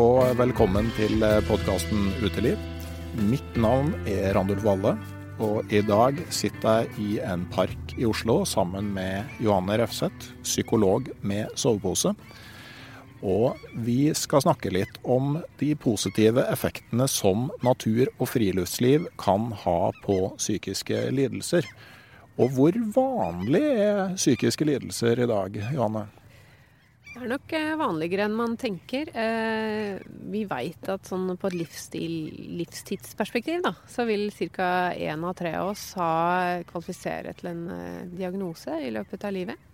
Og velkommen til podkasten Uteliv. Mitt navn er Randulf Valle, og i dag sitter jeg i en park i Oslo sammen med Johanne Refseth, psykolog med sovepose. Og vi skal snakke litt om de positive effektene som natur og friluftsliv kan ha på psykiske lidelser. Og hvor vanlig er psykiske lidelser i dag, Johanne? Det er nok eh, vanligere enn man tenker. Eh, vi veit at sånn på et livsstil, livstidsperspektiv da, så vil ca. én av tre av oss ha kvalifisere til en eh, diagnose i løpet av livet.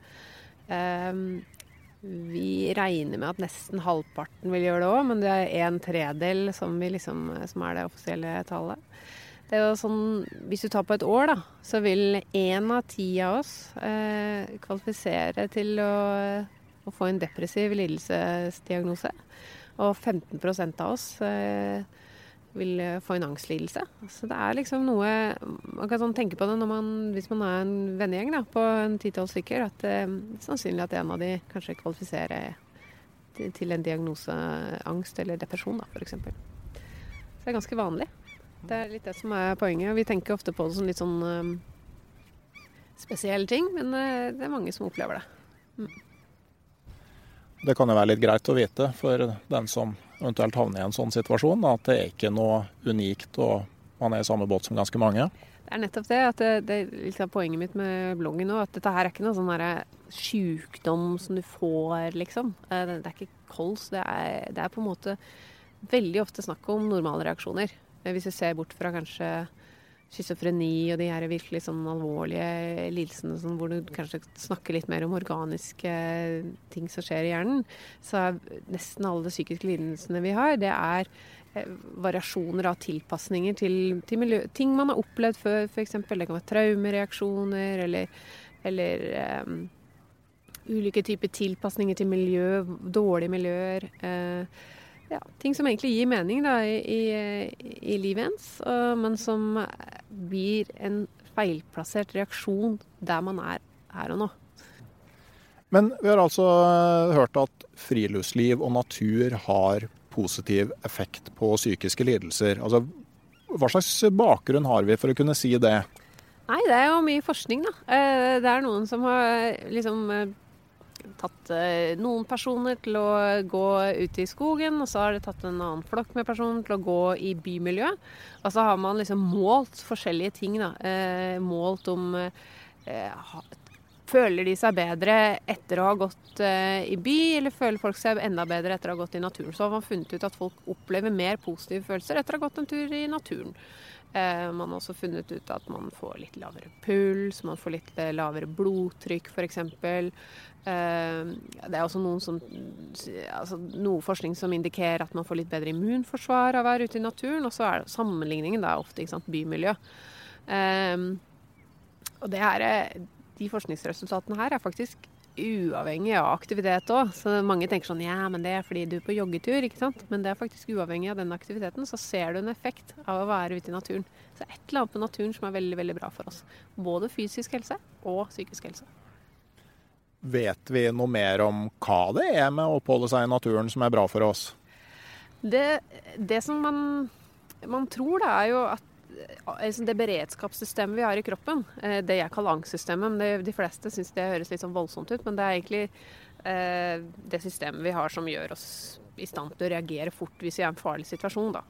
Vi regner med at nesten halvparten vil gjøre det òg, men det er en tredel som, liksom, som, er det offisielle tallet. Det er jo sånn, Hvis du tar på et år, da, så vil én av ti av oss eh, kvalifisere til å å få en depressiv lidelsesdiagnose. Og 15 av oss eh, vil få en angstlidelse. Så det er liksom noe Man kan sånn tenke på det man, hvis man er en vennegjeng på en ti-tolv stykker, at det er sannsynlig at en av de kanskje kvalifiserer til, en diagnose angst eller depresjon, f.eks. Så det er ganske vanlig. Det er litt det som er poenget. Vi tenker ofte på det som litt sånn um, spesielle ting, men det er mange som opplever det. Mm. Det kan jo være litt greit å vite for den som eventuelt havner i en sånn situasjon, at det er ikke noe unikt og man er i samme båt som ganske mange. Det er nettopp det. at det, det er poenget mitt med bloggen nå. At dette her er ikke noe sånn sjukdom som du får, liksom. Eh, det, er ikke kols. Det er, det er på en måte veldig ofte snakk om normale reaksjoner. Eh, hvis vi ser bort fra kanskje schizofreni og de her virkelig sånn alvorlige lidelsene sånn, hvor du kanskje snakker litt mer om organiske ting som skjer i hjernen, så er nesten alle de psykiske lidelsene vi har, det er eh, variasjoner av tilpasninger til, til miljø, ting man har opplevd før, f.eks. Det kan være traumereaksjoner eller, eller um, ulike typer tilpasninger til miljø, dårlige miljøer. Uh, ja, ting som egentlig gir mening da, i, i, i livet ens, men som blir en feilplassert reaksjon der man er her og nå. Men vi har altså eh, hørt at friluftsliv og natur har positiv effekt på psykiske lidelser. Altså, hva slags bakgrunn har vi for å kunne si det? Nei, Det er jo mye forskning, da. Eh, det er noen som har liksom eh, tatt eh, noen personer til å gå ut i skogen, og så har det tatt en annen flokk med personer til å gå i bymiljø. Og så har man liksom målt forskjellige ting. da, eh, Målt om eh, Føler de seg bedre etter å ha gått i by, eller føler folk seg enda bedre etter å ha gått i naturen? Så har man funnet ut at folk opplever mer positive følelser etter å ha gått en tur i naturen. Eh, man har også funnet ut at man får litt lavere puls, man får litt eh, lavere blodtrykk f.eks. Eh, det er også noen som, altså, noe forskning som indikerer at man får litt bedre immunforsvar av å være ute i naturen. Og så er det, sammenligningen da ofte ikke sant, bymiljø. og det her, de forskningsresultatene her er faktisk uavhengig av aktivitet òg. Så mange tenker sånn ja, men det er fordi du er på joggetur, ikke sant. Men det er faktisk uavhengig av den aktiviteten, så ser du en effekt av å være ute i naturen. Så et eller annet på naturen som er veldig, veldig bra for oss. Både fysisk helse og psykisk helse. vet vi noe mer om hva det er med å oppholde seg i naturen som er bra for oss? Det, det som man, man tror, da, er jo at det beredskapssystemet vi har i kroppen, eh, det jeg kaller angstsystemet men De fleste syns det høres litt sånn voldsomt ut, men det er egentlig eh, det systemet vi har som gjør oss i stand til å reagere fort hvis vi er i en farlig situasjon. Da.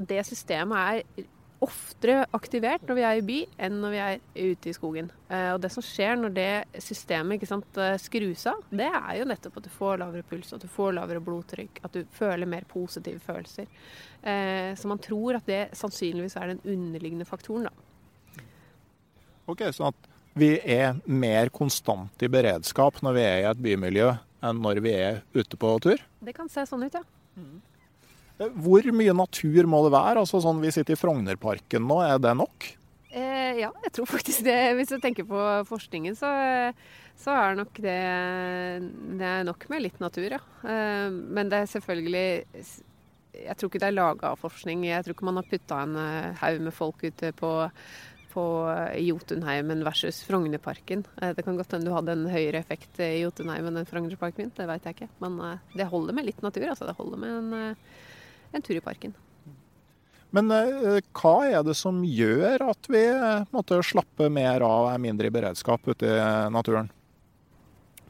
Det systemet er oftere aktivert når vi er i by enn når vi er ute i skogen. Eh, og Det som skjer når det systemet sant, eh, skrus av, det er jo nettopp at du får lavere puls, at du får lavere blodtrykk, at du føler mer positive følelser. Eh, så man tror at det sannsynligvis er den underliggende faktoren. da. Ok, Så at vi er mer konstant i beredskap når vi er i et bymiljø enn når vi er ute på tur? Det kan se sånn ut, ja. Mm. Hvor mye natur må det være? Altså sånn Vi sitter i Frognerparken nå, er det nok? Eh, ja, jeg tror faktisk det. Hvis du tenker på forskningen, så, så er nok det, det er nok med litt natur, ja. Eh, men det er selvfølgelig Jeg tror ikke det er laga av forskning. Jeg tror ikke man har putta en eh, haug med folk ute på på Jotunheimen versus Frognerparken. Eh, det kan godt hende du hadde en høyere effekt i Jotunheimen enn Frognerparken. Det vet jeg ikke. Men eh, det holder med litt natur. altså Det holder med en en tur i parken. Men eh, hva er det som gjør at vi eh, måtte slappe mer av, er mindre i beredskap ute i naturen?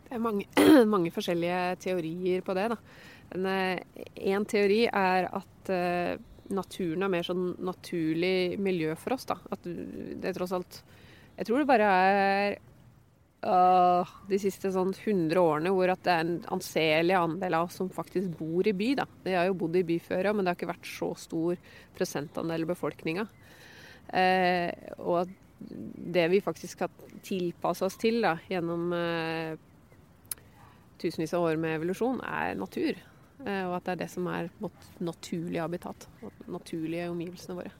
Det er mange, mange forskjellige teorier på det. Én eh, teori er at naturen er mer sånn naturlig miljø for oss. Da. At det er tross alt Jeg tror det bare er uh, de siste sånn 100 årene hvor det er en anselig andel av oss som faktisk bor i by. Da. De har jo bodd i by før, men det har ikke vært så stor prosentandel av befolkninga. Uh, og det vi faktisk har tilpassa oss til da, gjennom uh, tusenvis av år med evolusjon, er natur. og at det er det som er vårt naturlige habitat. Naturlige omgivelsene våre.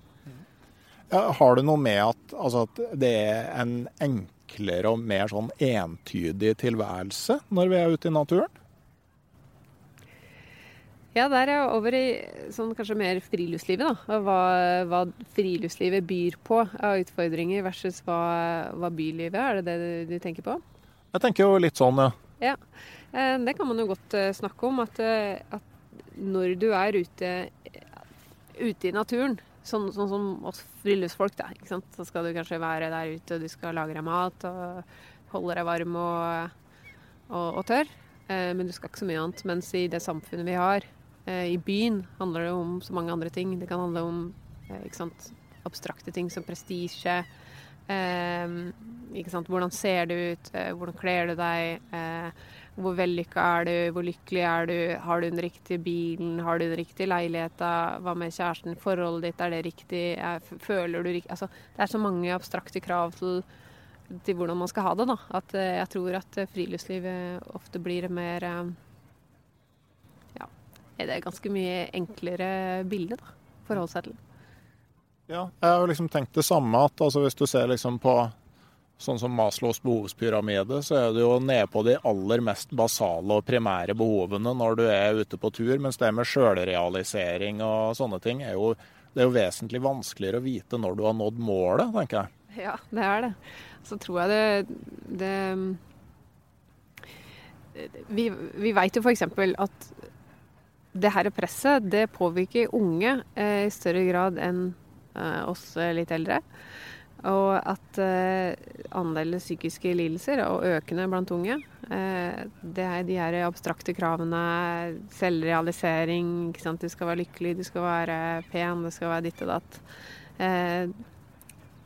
Ja, har det noe med at, altså, at det er en enkel enklere og mer sånn entydig tilværelse når vi er ute i naturen? Ja, der er jeg over i sånn kanskje mer friluftslivet, da. Hva, hva friluftslivet byr på av utfordringer versus hva, hva, bylivet er. Er det det du tenker på? Jeg tenker jo litt sånn, ja. Ja, eh, Det kan man jo godt eh, snakke om. At, eh, at når du er ute, ute i naturen, Sånn, sånn, som oss friluftsfolk, da. Ikke sant? Så skal du kanskje være der ute, og du skal lage deg mat og holde deg varm og, og, og tørr. Eh, men du skal ikke så mye annet. Mens i det samfunnet vi har, eh, i byen, handler det om så mange andre ting. Det kan handle om eh, ikke sant, abstrakte ting som prestisje. Eh, hvordan ser du ut? Eh, hvordan kler du deg? Eh, hvor vellykka er du? Hvor lykkelig er du? Har du den riktige bilen? Har du den riktige leiligheta? Hva med kjæresten? Forholdet ditt, er det riktig? Føler du riktig altså, Det er så mange abstrakte krav til, til, hvordan man skal ha det, da. At eh, jeg tror at eh, friluftslivet ofte blir mer eh, Ja, det er ganske mye enklere bilde, da. Forholde seg til. Ja, jeg har liksom tenkt det samme. at altså, Hvis du ser liksom på Sånn som Maslows behovspyramide, så er du jo nede på de aller mest basale og primære behovene når du er ute på tur. Mens det med sjølrealisering og sånne ting er jo, det er jo vesentlig vanskeligere å vite når du har nådd målet, tenker jeg. Ja, det er det. Så tror jeg det, det Vi, vi veit jo f.eks. at det her presset det påvirker unge eh, i større grad enn eh, oss litt eldre. Og at eh, andelen psykiske lidelser og økende blant unge. Eh, det er de her abstrakte kravene, selvrealisering, ikke sant? du skal være lykkelig, du skal være pen, du skal være ditt og datt. Eh,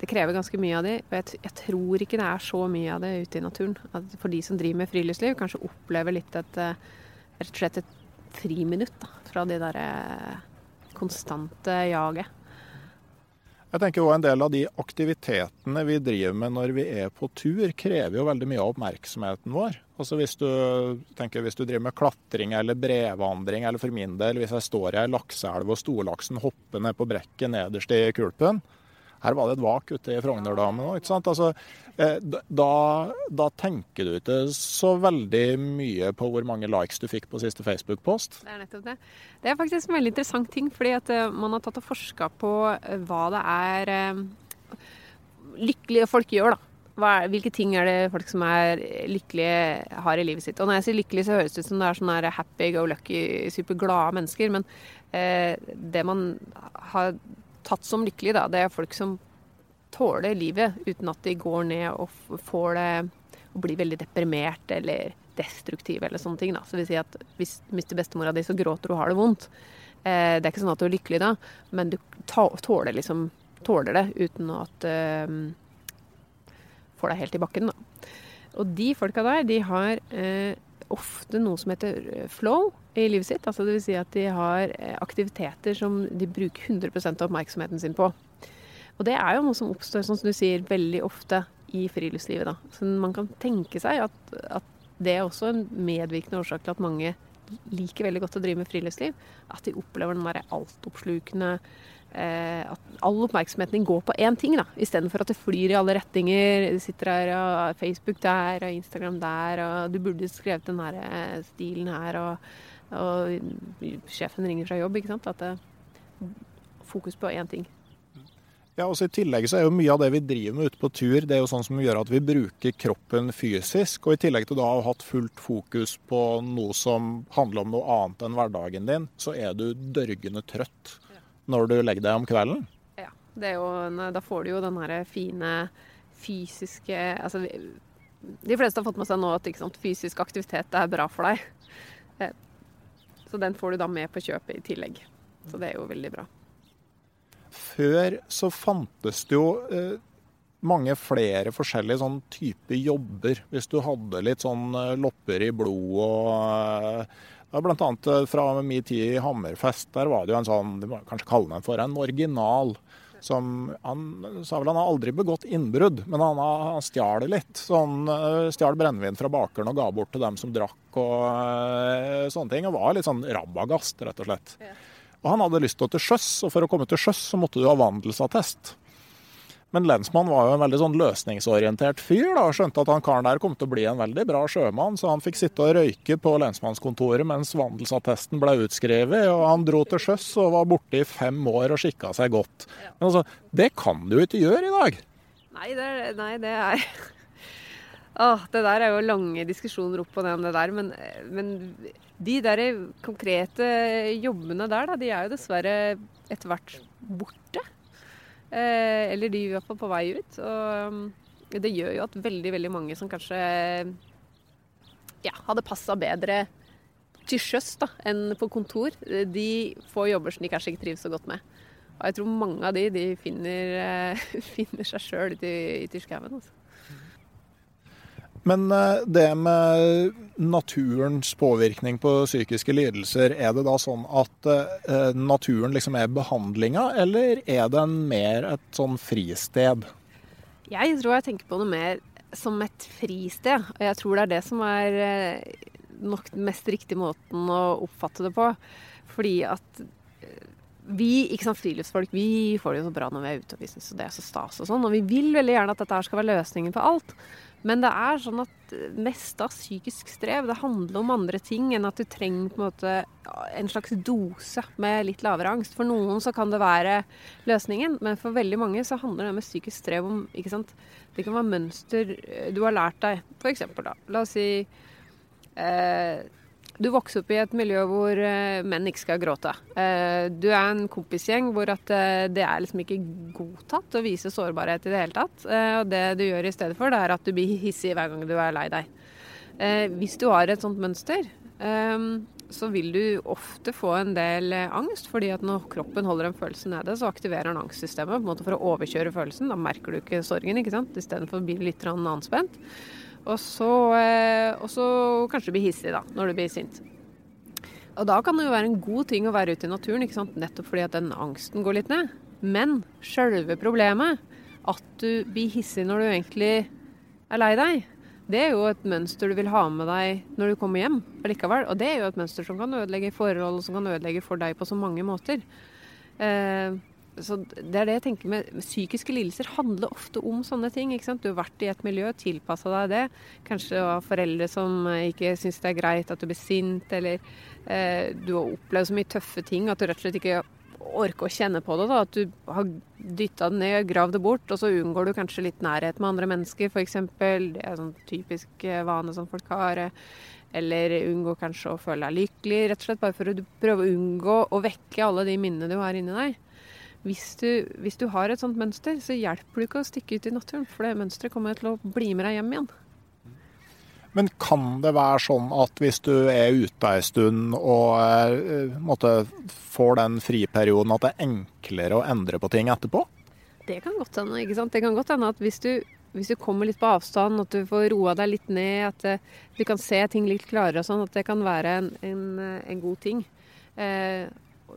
det krever ganske mye av de, og jeg, jeg, tror ikke det er så mye av det ute i naturen. At for de som driver med friluftsliv, kanskje opplever litt et rett og slett et friminutt da, fra det derre konstante jaget. Jeg tenker også En del av de aktivitetene vi driver med når vi er på tur, krever jo veldig mye av oppmerksomheten vår. Altså Hvis du tenker hvis du driver med klatring eller brevandring, eller for min del hvis jeg står i ei lakseelv og storlaksen hopper ned på brekket nederst i kulpen, her var det et vak ute i Frognerdammen òg. Altså, eh, da, da, tenker du ikke så veldig mye på hvor mange likes du fikk på siste Facebook-post. Det er nettopp det. Det er faktisk en veldig interessant ting, fordi at eh, man har tatt og forska på eh, hva det er lykkelige folk gjør, da. er, hvilke ting er det folk som er lykkelige, har i livet sitt? Og når jeg sier lykkelig, så høres det ut som det er sånne happy go lucky, superglade mennesker. Men eh, det man har tatt som lykkelig, da, det er folk som tåler livet uten at de går ned og får det og blir veldig deprimert eller destruktiv eller sånne ting. Da. Så vil si at hvis du mister bestemora di, så gråter du og har det vondt. Eh, det er ikke sånn at du er lykkelig da, men du tåler, liksom, tåler det uten at eh, får deg helt i bakken. Da. Og de folka der, de har eh, ofte noe som heter flow i livet sitt. Altså vil si at de har eh, aktiviteter som de bruker 100% av oppmerksomheten sin på. Og det er jo noe som oppstår, sånn som du sier, veldig ofte i friluftslivet. Da. Så man kan tenke seg at, at det er også en medvirkende årsak til at mange liker veldig godt å drive med friluftsliv. At de opplever den derre altoppslukende eh, At all oppmerksomheten går på én ting, da. Istedenfor at det flyr i alle retninger. Du sitter her og Facebook der og Instagram der, og du burde skrevet den her eh, stilen her, og, og sjefen ringer fra jobb, ikke sant. At det fokus på én ting. Ja, også I tillegg så er jo mye av det vi driver med ute på tur, det er jo sånn som gjør at vi bruker kroppen fysisk. Og i tillegg til da å ha hatt fullt fokus på noe som handler om noe annet enn hverdagen din, så er du dørgende trøtt når du legger deg om kvelden. Ja, jo, da får du jo den her fine fysiske Altså de fleste har fått med seg nå at sant, fysisk aktivitet er bra for deg. Eh, så den får du da med på kjøpet i tillegg. Så det er jo veldig bra. Før så fantes det jo eh, mange flere forskjellige sånn type jobber. Hvis du hadde litt sånn eh, lopper i blod og eh, Annet eh, fra min tid i Hammerfest, der var det jo en sånn, du må kanskje kalle den for en original. Som, han sa vel han har aldri begått innbrudd, men han, han stjal litt. Så han eh, stjal brennevin fra bakeren og ga bort til dem som drakk og sånne ting. Og var litt sånn rabagast, rett og slett. Og han hadde lyst til å til sjøs, og for å komme til sjøs så måtte du ha vandelsattest. Men lensmannen var jo en veldig sånn løsningsorientert fyr, da, og skjønte at han karen der kom til å bli en veldig bra sjømann, så han fikk sitte og røyke på lensmannskontoret mens vandelsattesten ble utskrevet. Og han dro til sjøs og var borte i fem år og skikka seg godt. Men altså, det kan du ikke gjøre i dag. Nei, det er, nei, det er Åh, det der er jo lange diskusjoner opp og ned om det der. Men, men de der konkrete jobbene der, da, de er jo dessverre etter hvert borte. Eh, eller de er i hvert fall på vei ut. Og um, det gjør jo at veldig, veldig mange som kanskje ja, hadde passa bedre til sjøs enn på kontor, de får jobber som de kanskje ikke trives så godt med. Og jeg tror mange av de, de finner, finner seg sjøl ute i skauen. Altså. Men eh, det med naturens påvirkning på psykiske lidelser, er det da sånn at eh, naturen liksom er behandlinga, eller er den mer et sånn fristed? Jeg tror jeg tenker på det mer som et fristed. Og jeg tror det er det som er eh, nok den mest riktige måten å oppfatte det på. Fordi at vi ikke sant, friluftsfolk vi får det jo så bra når vi er ute og vi syns det er så stas og sånn. Og vi vil veldig gjerne at dette her skal være løsningen på alt. Men det er sånn at mest av psykisk strev det handler om andre ting enn at du trenger på en måte en slags dose med litt lavere angst. For noen så kan det være løsningen, men for veldig mange så handler det med psykisk strev om ikke sant? Det kan være mønster du har lært deg. Da. La oss si eh, du vokser opp i et miljø hvor uh, menn ikke skal gråte. Uh, du er en kompisgjeng hvor uh, det er liksom ikke godtatt å vise sårbarhet i det hele tatt. og det du gjør i stedet for, det er at du blir hissig hver gang du er lei deg. hvis du har et sånt mønster, så vil du ofte få en del angst. fordi at når kroppen holder en følelse nede, så aktiverer den angstsystemet for å overkjøre følelsen. Da merker du ikke sorgen, ikke sant. Istedenfor å bli litt anspent. Og så, eh, og så kanskje bli hissig da, når du blir sint. Og da kan det jo være en god ting å være ute i naturen, ikke sant? nettopp fordi at den angsten går litt ned. Men sjølve problemet, at du blir hissig når du egentlig er lei deg, det er jo et mønster du vil ha med deg når du kommer hjem allikevel. Og det er jo et mønster som kan ødelegge forhold, som kan ødelegge for deg på så mange måter. Eh, så det er det jeg tenker med, Psykiske lidelser handler ofte om sånne ting. ikke sant? Du har vært i et miljø, tilpassa deg det. Kanskje du har foreldre som ikke syns det er greit at du blir sint, eller eh, du har opplevd så mye tøffe ting at du rett og slett ikke orker å kjenne på det. da, At du har dytta det ned, gravd det bort, og så unngår du kanskje litt nærhet med andre mennesker, f.eks. Det er sånn typisk eh, vane som folk har. Eller unngå kanskje å føle deg lykkelig, rett og slett bare for å prøve å unngå å vekke alle de minnene du har inni deg. Hvis du, hvis du har et sånt mønster, så hjelper det ikke å stikke ut i naturen, for det mønsteret kommer til å bli med deg hjem igjen. Men kan det være sånn at hvis du er ute ei stund og eh, måtte, får den friperioden, at det er enklere å endre på ting etterpå? Det kan godt hende. ikke sant? Det kan godt hende at hvis du, hvis du kommer litt på avstand, at du får roa deg litt ned, at eh, du kan se ting litt klarere og sånn, at det kan være en, en, en god ting. Eh,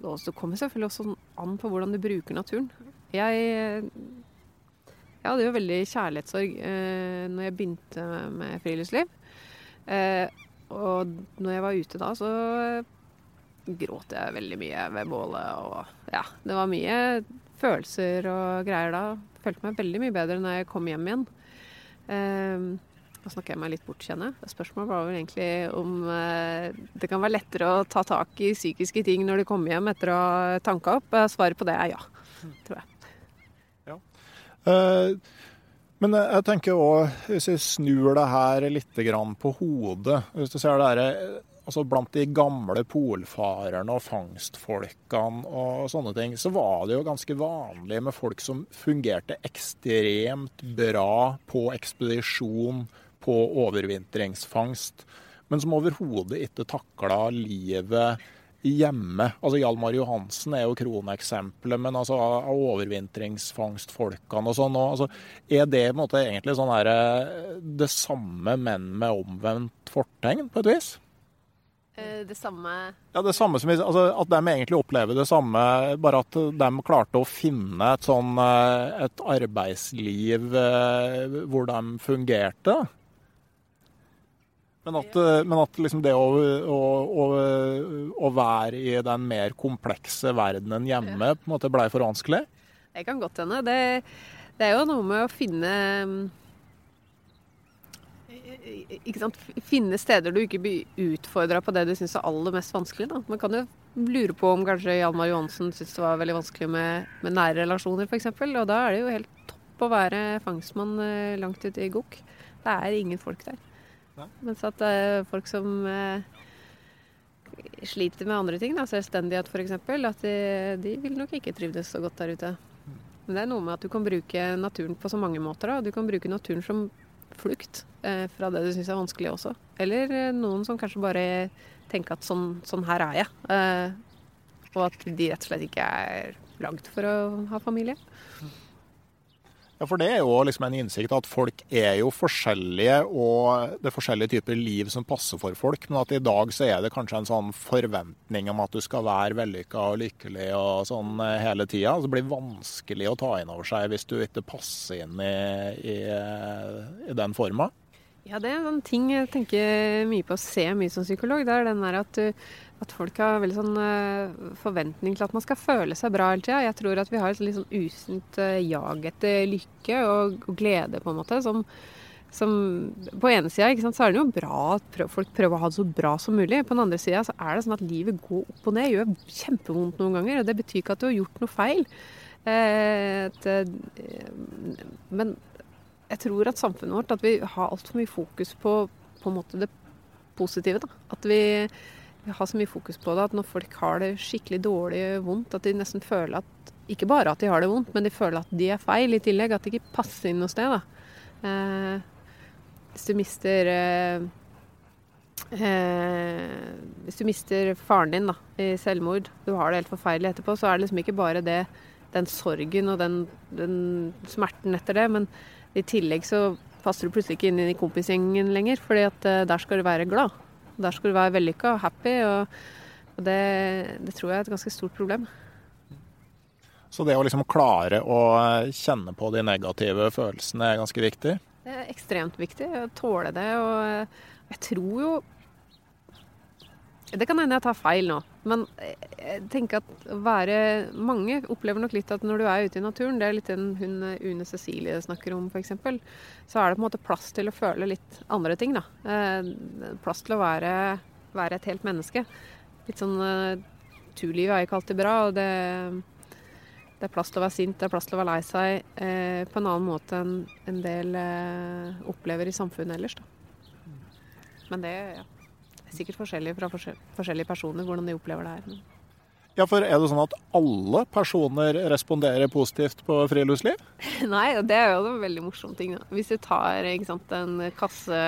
og det kommer selvfølgelig også an på hvordan du bruker naturen. Jeg jeg hadde jo veldig kjærlighetssorg eh, når jeg begynte med friluftsliv. Eh, og når jeg var ute da, så gråt jeg veldig mye ved bålet. Og ja, det var mye følelser og greier da. Følte meg veldig mye bedre når jeg kom hjem igjen. Eh, da snakker jeg meg litt bort, kjenner jeg. Spørsmålet var vel egentlig om eh, det kan være lettere å ta tak i psykiske ting når du kommer hjem etter å ha tanka opp. Svaret på det er ja, tror jeg. Ja. Uh, men jeg tenker òg, hvis vi snur det her litt på hodet Hvis du ser det her, altså Blant de gamle polfarerne og fangstfolkene og sånne ting, så var det jo ganske vanlig med folk som fungerte ekstremt bra på ekspedisjon, på overvintringsfangst, men som overhodet ikke takla livet hjemme. Altså Hjalmar Johansen er jo kroneksempelet, men altså av overvintringsfangstfolkene og sånn altså, Er det på en måte egentlig sånn her, eh, det samme, men med omvendt fortegn, på et vis? Eh, det samme Ja, det samme som altså, At de egentlig opplever det samme, bare at de klarte å finne et sånn eh, et arbeidsliv hvor de fungerte. Men at, eh, men at liksom det å, å, å, å, være i den mer komplekse verdenen hjemme på en måte blei for vanskelig? Det kan godt hende. Det, det, er jo noe med å finne ikke sant? Finne steder du ikke blir utfordra på det du syns er aller mest vanskelig. Da. Man kan jo lure på om kanskje Hjalmar Johansen syntes det var veldig vanskelig med, med nære relasjoner, f.eks. Og da er det jo helt topp å være fangstmann eh, langt ute i gokk. Det er ingen folk der. Mens at det er folk som uh, sliter med andre ting, da, selvstendighet f.eks., at de, de, vil nok ikke trivdes så godt der ute. Men det er noe med at du kan bruke naturen på så mange måter. Da. Du kan bruke naturen som flukt eh, fra det du syns er vanskelig også. Eller noen som kanskje bare tenker at sånn, sånn her er jeg. og at de rett og slett ikke er lagd for å ha familie. Ja, for det er jo liksom en innsikt at folk er jo forskjellige, og det er forskjellige typer liv som passer for folk. Men at i dag så er det kanskje en sånn forventning om at du skal være vellykka og lykkelig og sånn eh, hele tida. Det blir vanskelig å ta inn over seg hvis du ikke passer inn i, i, i den forma. Ja, det er en sånn ting jeg tenker mye på å se mye som psykolog. Det er den der at du at folk har veldig sånn uh, forventning til at man skal føle seg bra hele tida. Jeg tror at vi har et litt sånn usunt uh, jag etter lykke og, glede, på en måte. Som, som På ene sida så er det jo bra at folk prøver å ha det så bra som mulig. På den andre sida så er det sånn at livet går opp og ned. Gjør kjempevondt noen ganger. Og det betyr ikke at du har gjort noe feil. Uh, et, men jeg tror at samfunnet vårt at vi har altfor mye fokus på, på en måte det positive. da. At vi vi har så mye fokus på det at når folk har det skikkelig dårlig vondt, at de nesten føler at Ikke bare at de har det vondt, men de føler at de er feil i tillegg. At de ikke passer inn noe sted. da. Eh, hvis du mister eh, eh, Hvis du mister faren din da, i selvmord, du har det helt forferdelig etterpå, så er det liksom ikke bare det, den sorgen og den, den smerten etter det, men i tillegg så passer du plutselig ikke inn i kompisgjengen lenger, fordi at eh, der skal du være glad. Der skal du være vellykka og happy, og, og det, det, tror jeg er et ganske stort problem. Så det å liksom klare å kjenne på de negative følelsene er ganske viktig? Det er ekstremt viktig. Å tåle det. Og jeg tror jo det kan hende jeg tar feil nå, men jeg tenker at være Mange opplever nok litt at når du er ute i naturen, det er litt den hun Une Cecilie snakker om f.eks., så er det på en måte plass til å føle litt andre ting, da. Eh, plass til å være, være et helt menneske. Litt sånn Turlivet er ikke alltid bra. og det, det er plass til å være sint, det er plass til å være lei seg eh, på en annen måte enn en del eh, opplever i samfunnet ellers. Da. Men det ja, sikkert forskjellig fra forskjellige personer hvordan de opplever det her. Ja, for Er det sånn at alle personer responderer positivt på friluftsliv? Nei, og det er jo en veldig morsom ting. Da. Hvis du tar sant, en kasse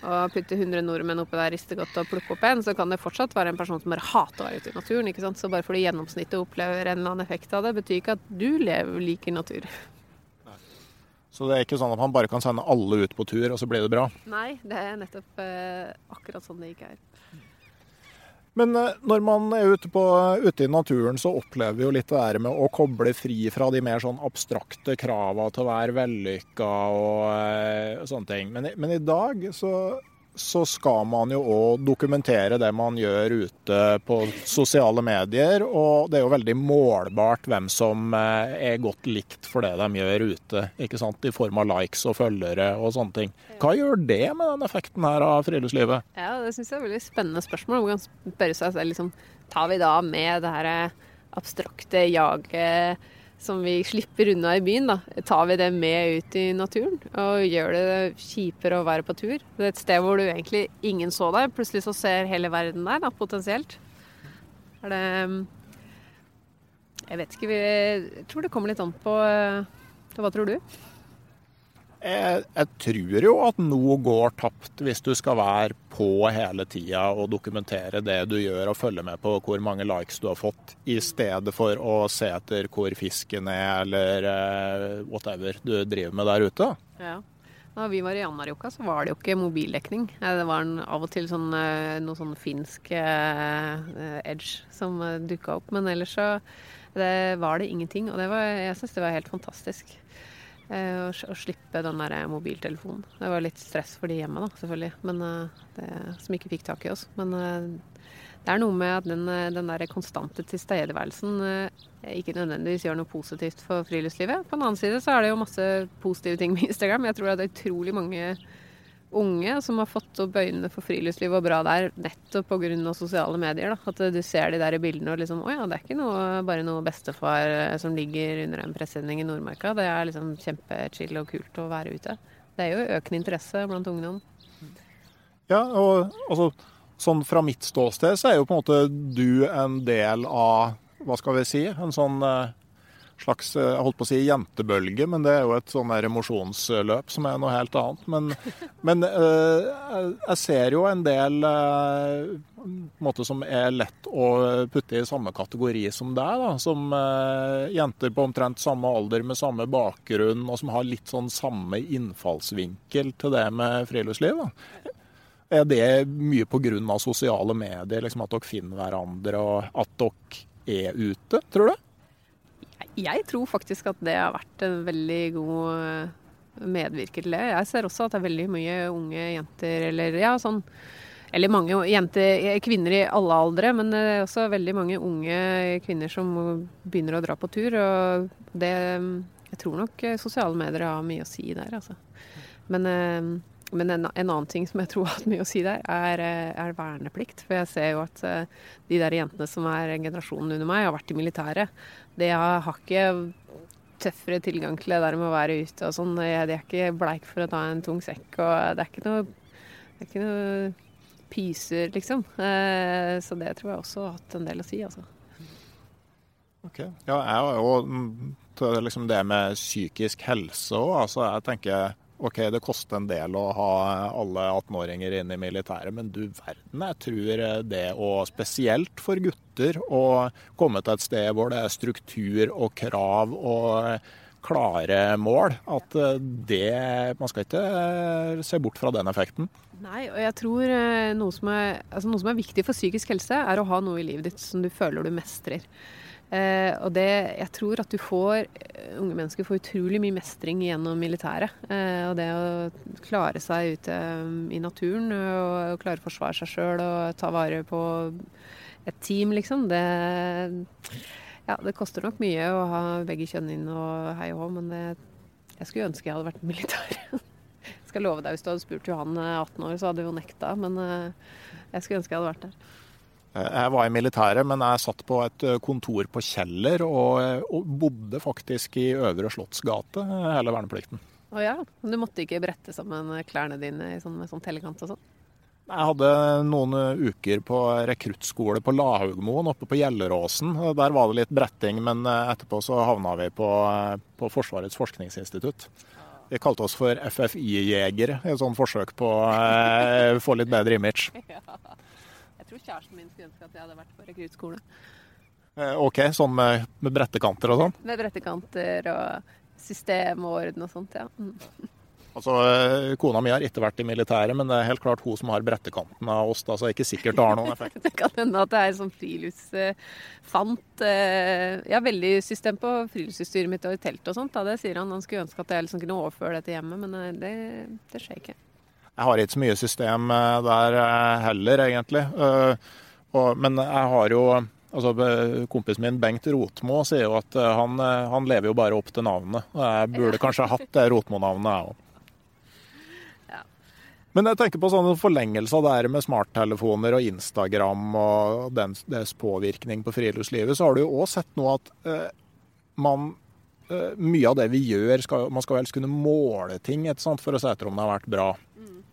og putter 100 nordmenn oppi der, rister godt og plukker opp en, så kan det fortsatt være en person som bare hater å være ute i naturen. ikke sant? Så bare fordi gjennomsnittet opplever en eller annen effekt av det, betyr ikke at du lever, liker natur. Så det er ikke sånn at man bare kan sende alle ut på tur, og så blir det bra? Nei, det er nettopp eh, akkurat sånn det ikke er. Men eh, når man er ute, på, ute, i naturen, så opplever vi jo litt det der med å koble fri fra de mer sånn abstrakte kravene til å være vellykka og eh, sånne ting. Men, men, i dag så så skal man jo òg dokumentere det man gjør ute på sosiale medier. Og det er jo veldig målbart hvem som eh, er godt likt for det de gjør ute. ikke sant? I form av likes og følgere og sånne ting. Hva gjør det med den effekten her av friluftslivet? Ja, Det syns jeg er et veldig spennende spørsmål. Man kan spørre seg selv liksom, tar vi da med det her abstrakte jaget som vi slipper unna i byen, da, tar vi det med ut i naturen. Og gjør det kjipere å være på tur. Det er et sted hvor du egentlig ingen så deg. Plutselig så ser hele verden deg, da, potensielt. Er det Jeg vet ikke. Jeg tror det kommer litt an på Hva tror du? Jeg, jeg, tror jo at noe går tapt hvis du skal være på hele tida og dokumentere det du gjør og følge med på hvor mange likes du har fått, i stedet for å se etter hvor fisken er eller uh, whatever du driver med der ute. Ja. Da vi var i Anárjohka, så var det jo ikke mobildekning. Det var en, av og til sånn, eh, noe sånn finsk uh, edge som dukka opp. Men ellers så det var det ingenting. Og var, jeg syns det var helt fantastisk. Eh, å slippe den der mobiltelefonen. Det var litt stress for de hjemme, da, selvfølgelig, men, eh, det, som ikke fikk tak i oss. Men eh, det er noe med at den, den der konstante tilstedeværelsen ikke nødvendigvis gjør noe positivt for friluftslivet. På den annen side så er det jo masse positive ting med Instagram. Jeg tror det er utrolig mange unge som har fått opp øynene for friluftsliv og bra der nettopp pga. sosiale medier. Da. At du ser de der i bildene og liksom Å ja, det er ikke noe, bare noe bestefar eh, som ligger under en presenning i Nordmarka. Det er liksom kjempechill og kult å være ute. Det er jo økende interesse blant ungdom. Ja, og altså, sånn fra mitt ståsted så er jo på en måte du en del av, hva skal vi si, en sånn eh, slags eh, jeg holdt på å si jentebølge, men det er jo et sånn emosjonsløp som er noe helt annet. Men, men uh, jeg ser jo en del uh, måte som er lett å putte i samme kategori som deg. da, Som uh, jenter på omtrent samme alder med samme bakgrunn, og som har litt sånn samme innfallsvinkel til det med friluftsliv. da. Er det mye pga. sosiale medier, liksom at dere finner hverandre og at dere er ute, tror du? Jeg tror faktisk at det har vært en veldig god eh, medvirker til det. Jeg ser også at det er veldig mye unge jenter, eller ja, sånn eller mange jenter, eh, kvinner i alle aldre, men det er også veldig mange unge kvinner som begynner å dra på tur. Og det Jeg tror nok sosiale medier har mye å si der, altså. Men, eh, men en, en, annen ting som jeg tror har mye å si der, er, er, verneplikt. For jeg ser jo at de der jentene som er generasjonen under meg, har vært i militæret det har ikke tøffere tilgang til det der med å være ute og sånn. De er ikke bleik for å ta en tung sekk, og det er ikke noe, det er ikke noe pyser, liksom. Eh, så det tror jeg også har hatt en del å si, altså. Ok. Ja, jeg har jo mm, liksom det med psykisk helse òg. Altså, jeg tenker OK, det koster en del å ha alle 18-åringer inn i militæret, men du verden, jeg tror det, og spesielt for gutter, å komme til et sted hvor det er struktur og krav og klare mål, at det Man skal ikke se bort fra den effekten. Nei, og jeg tror eh, noe som, er, altså noe som er viktig for psykisk helse, er å ha noe i livet ditt som du føler du mestrer. Eh, og det, jeg tror at du får Unge mennesker får utrolig mye mestring gjennom militæret. Eh, og det å klare seg ute um, i naturen og, og klare å forsvare seg sjøl og ta vare på et team, liksom, det Ja, det koster nok mye å ha begge kjønn inn og hei og hå, men det, jeg skulle ønske jeg hadde vært militær. jeg skal love deg, hvis du hadde spurt Johan 18 eh, år, så hadde hun nekta, men eh, jeg skulle ønske jeg hadde vært der. Jeg var i militæret, men jeg satt på et kontor på Kjeller og, og bodde faktisk i Øvre Slottsgate hele verneplikten. Å ja. Men du måtte ikke brette sammen klærne dine sånn, med sånn tellekant og sånn? Jeg hadde noen uker på rekruttskole på Lahaugmoen oppe på Gjelleråsen. Der var det litt bretting, men etterpå så havna vi på, på Forsvarets forskningsinstitutt. Vi kalte oss for FFI-jegere i et sånt forsøk på å eh, få litt bedre image. Ja. Kjæresten min skulle ønske at jeg hadde vært på rekruttskole. Eh, OK, sånn med, med brettekanter og sånn? Med brettekanter og system og orden og sånt, ja. Mm. Altså, eh, Kona mi har ikke vært i militæret, men det er helt klart hun som har brettekanten av oss. da, Så det er ikke sikkert det har noen effekt. det kan hende at det er sånn friluftsfant. Eh, jeg har veldig system på friluftsutstyret mitt og i telt og sånt. Da. Det sier han. Han skulle ønske at jeg liksom kunne overføre det til hjemmet, men det, det skjer ikke. Jeg har ikke så mye system der heller, egentlig. Men jeg har jo Altså, Kompisen min Bengt Rotmo sier jo at han, han lever jo bare opp til navnet. Jeg burde kanskje hatt det Rotmo-navnet, jeg òg. Men jeg tenker på sånne forlengelser der med smarttelefoner og Instagram og dens, dens påvirkning på friluftslivet, så har du jo òg sett nå at eh, man eh, Mye av det vi gjør, skal, man skal helst kunne måle ting for å se etter om det har vært bra.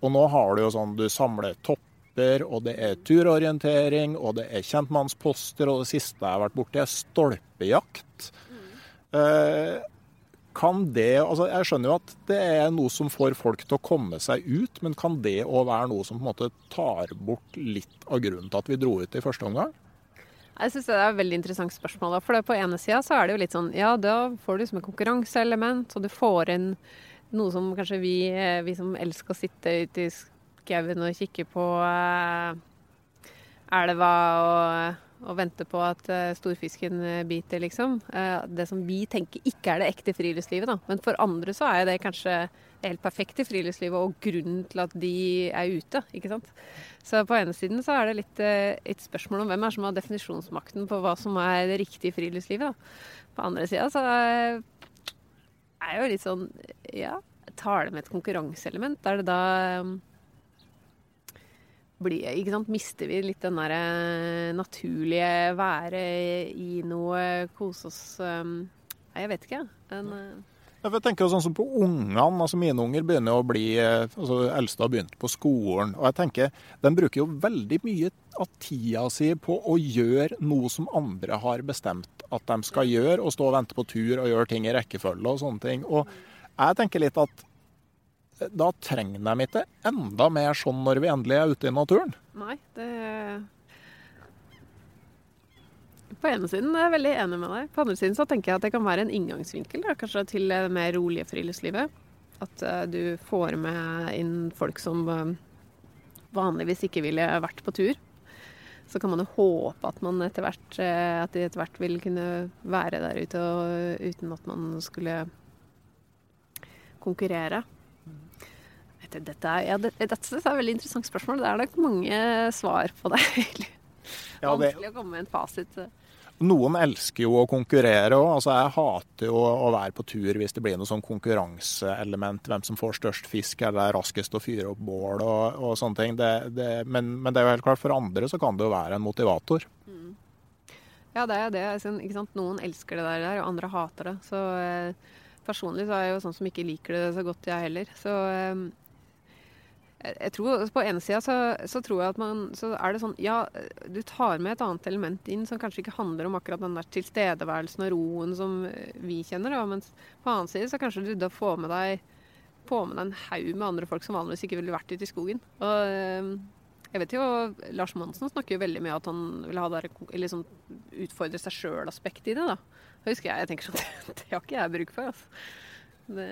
Og nå har du jo sånn du samler topper, og det er turorientering, og det er kjentmannsposter, og det siste jeg har vært borti, er stolpejakt. Eh, kan det altså Jeg skjønner jo at det er noe som får folk til å komme seg ut, men kan det òg være noe som på en måte tar bort litt av grunnen til at vi dro ut i første omgang? Jeg synes Det er et veldig interessant spørsmål. For På ene sida så er det jo litt sånn Ja, da får du som et konkurranseelement, og du får inn noe som kanskje vi, eh, vi som elsker å sitte ute i skauen og kikke på eh, elva og og vente på at uh, storfisken eh, biter, liksom. Det som vi tenker ikke er det ekte friluftslivet, da. Men for andre så er det kanskje helt perfekte friluftslivet og grunnen til at de er ute, ikke sant. Så på ene siden så er det litt et spørsmål om hvem er som har definisjonsmakten på hva som er det riktige friluftslivet, da. På andre sida så er det jo litt sånn Ja, tar det med et konkurranseelement? Er det da um, bli, ikke sant? mister vi litt den der eh, naturlige være i noe, kose oss um, Jeg vet ikke, en, jeg tenker sånn som på ungene, altså Mine unger begynner å bli eh, altså Eldste har begynt på skolen. og jeg tenker, De bruker jo veldig mye av tida si på å gjøre noe som andre har bestemt at de skal gjøre, og stå og vente på tur og gjøre ting i rekkefølge og sånne ting. Og jeg tenker litt at da trenger de ikke enda mer sånn når vi endelig er ute i naturen. Nei, det På ene siden er jeg veldig enig med deg. På andre siden så tenker jeg at det kan være en inngangsvinkel da, kanskje til det mer rolige friluftslivet. At uh, du får med inn folk som uh, vanligvis ikke ville vært på tur. Så kan man jo håpe at, man etter hvert, uh, at de etter hvert vil kunne være der ute og, uten at man skulle konkurrere. Dette er, ja, det, dette er et veldig interessant spørsmål. Det er nok mange svar på det. Ja, det... Vanskelig å komme med en fasit. Noen elsker jo å konkurrere òg. Altså, jeg hater jo å være på tur hvis det blir noe sånn konkurranseelement. Hvem som får størst fisk eller er raskest å fyre opp bål og, og sånne ting. Det, det, men, men, det er jo helt klart for andre så kan det jo være en motivator. Mm. Ja, det er det. Altså, Noen elsker det der, og andre hater det. Så eh, personlig så er jeg jo sånn som ikke liker det så godt, jeg heller. Så eh, jeg tror På ene sida så, så, tror jeg at man Så er det sånn Ja, du tar med et annet element inn som kanskje ikke handler om akkurat den der tilstedeværelsen og roen som vi kjenner, da. Mens på annen side så kanskje du da får med deg på med deg en haug med andre folk som vanligvis ikke ville vært ute i skogen. Og eh, jeg vet jo, Lars Monsen snakker jo veldig mye at han vil ha der, liksom, utfordre seg sjøl-aspektet i det. da. Det husker jeg, jeg tenker sånn Det har ikke jeg bruk for. altså. Det,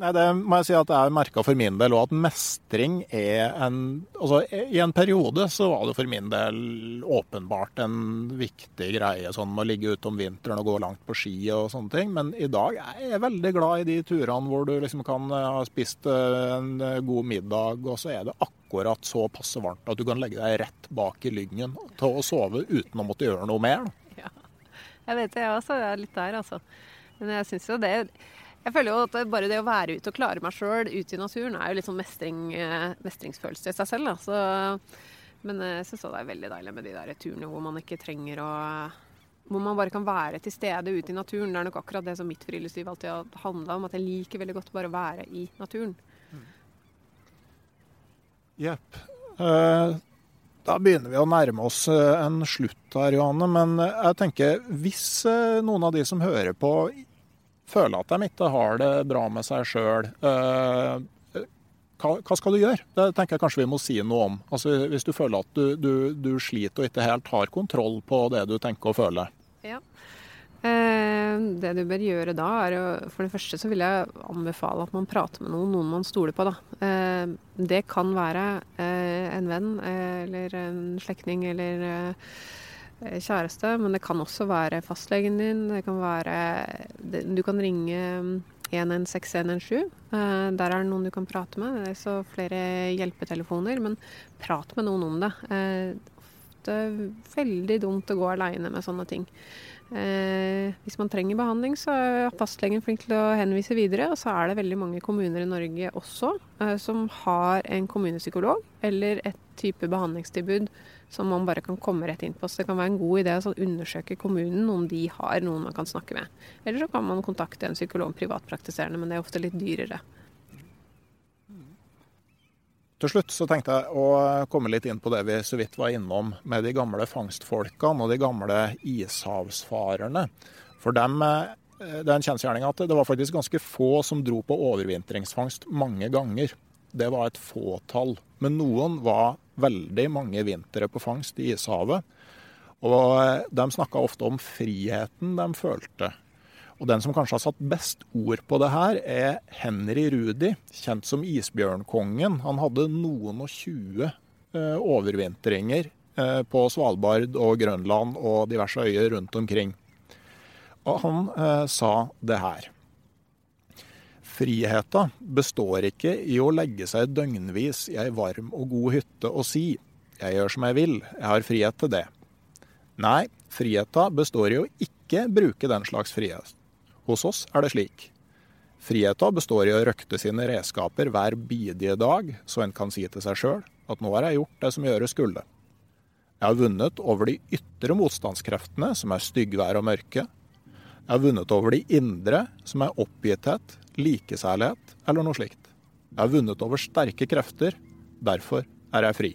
Nei, Det må jeg si at jeg har merka for min del, og at mestring er en Altså, I en periode så var det for min del åpenbart en viktig greie, sånn med å ligge ute om vinteren og gå langt på ski og sånne ting. Men i dag er jeg veldig glad i de turene hvor du liksom kan eh, ha spist eh, en god middag, og så er det akkurat så passe varmt at du kan legge deg rett bak i lyngen til å sove uten å måtte gjøre noe mer. Ja, jeg vet det, jeg også. Jeg er litt der, altså. Men jeg syns jo det jeg føler jo at bare det å være ute og klare meg sjøl ute i naturen er jo litt sånn mestring, eh, mestringsfølelse i seg selv. Så Men jeg syns det er veldig deilig med de der turene hvor man ikke trenger å hvor man bare kan være til stede ute i naturen. Det er nok akkurat det som mitt friluftsliv alltid har handla om. At jeg liker veldig godt bare å være i naturen. Jepp. Uh, da begynner vi å nærme oss eh, en slutt her, Johanne. Men jeg tenker, hvis eh, noen av de som hører på, føler at de ikke har det bra med seg sjøl, hva, hva, skal du gjøre? Det tenker jeg kanskje vi må si noe om. Altså, hvis du føler at du, du, du sliter og ikke helt har kontroll på det du tenker og føler. Ja. Eh, det du bør gjøre da, er å For det første så vil jeg anbefale at man prater med noen, noen man stoler på, da. Eh, det kan være eh, en venn eh, eller en slektning eller eh, kjæreste, men det kan også være fastlegen din. Det kan være Du kan ringe 116-117. Eh, der er det noen du kan prate med. Det er så flere hjelpetelefoner, men prat med noen om det. Det er veldig dumt å gå aleine med sånne ting. Eh, hvis man trenger behandling, så er fastlegen flink til å henvise videre. Og så er det veldig mange kommuner i Norge også eh, som har en kommunepsykolog eller et type behandlingstilbud som man bare kan komme rett inn på. Så det kan være en god idé å sånn undersøke kommunen om de har noen man kan snakke med. Eller så kan man kontakte en psykolog privatpraktiserende, men det er ofte litt dyrere. Til slutt så tenkte jeg å komme litt inn på det vi så vidt var innom med de gamle fangstfolkene og de gamle ishavsfarerne. For dem, eh, det er en kjensgjerning at det var faktisk ganske få som dro på overvintringsfangst mange ganger. Det var et fåtall. Men noen var veldig mange vintre på fangst i ishavet. Og de snakka ofte om friheten de følte. Og den som kanskje har satt best ord på det her, er Henry Rudi, kjent som isbjørnkongen. Han hadde noen og tjue eh, overvintringer eh, på Svalbard og Grønland og diverse øyer rundt omkring. Og han eh, sa det her. Friheta består ikke i å legge seg døgnvis i ei varm og god hytte og si 'jeg gjør som jeg vil, jeg har frihet til det'. Nei, friheta består i å ikke bruke den slags frihet. Hos oss er det slik. Friheta består i å røkte sine redskaper hver bidige dag, så en kan si til seg sjøl at nå har jeg gjort det som gjøres skulle. Jeg har vunnet over de ytre motstandskreftene, som er styggvær og mørke. Jeg har vunnet over de indre, som er oppgitthet, likesærlighet eller noe slikt. Jeg har vunnet over sterke krefter, derfor er jeg fri.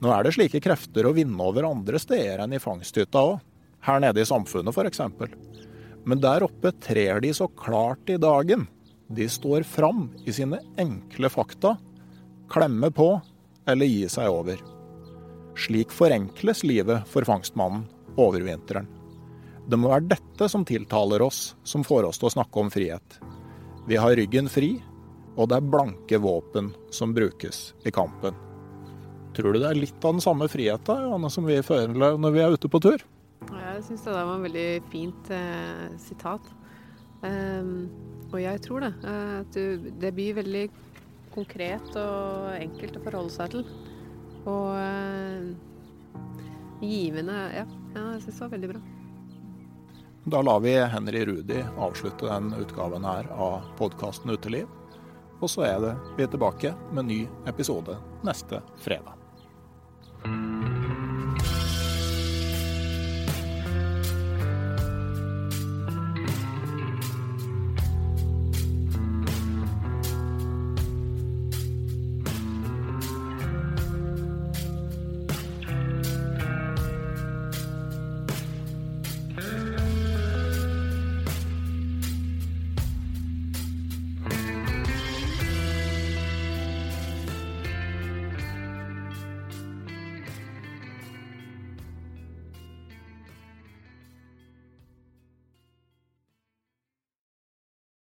Nå er det slike krefter å vinne over andre steder enn i fangsthytta òg, her nede i samfunnet f.eks. Men der oppe trer de så klart i dagen. De står fram i sine enkle fakta, klemmer på eller gi seg over. Slik forenkles livet for fangstmannen over vinteren. Det må være dette som tiltaler oss, som får oss til å snakke om frihet. Vi har ryggen fri, og det er blanke våpen som brukes i kampen. Tror du det er litt av den samme Johanne, som vi føler når vi er ute på tur? Jeg syns det var et veldig fint eh, sitat. Um, og jeg tror det. Eh, at du, det blir veldig konkret og enkelt å forholde seg til. Og eh, givende Ja, ja jeg syns det var veldig bra. Da lar vi Henry Rudi avslutte den utgaven her av podkasten Uteliv. Og så er det vi er tilbake med ny episode neste fredag.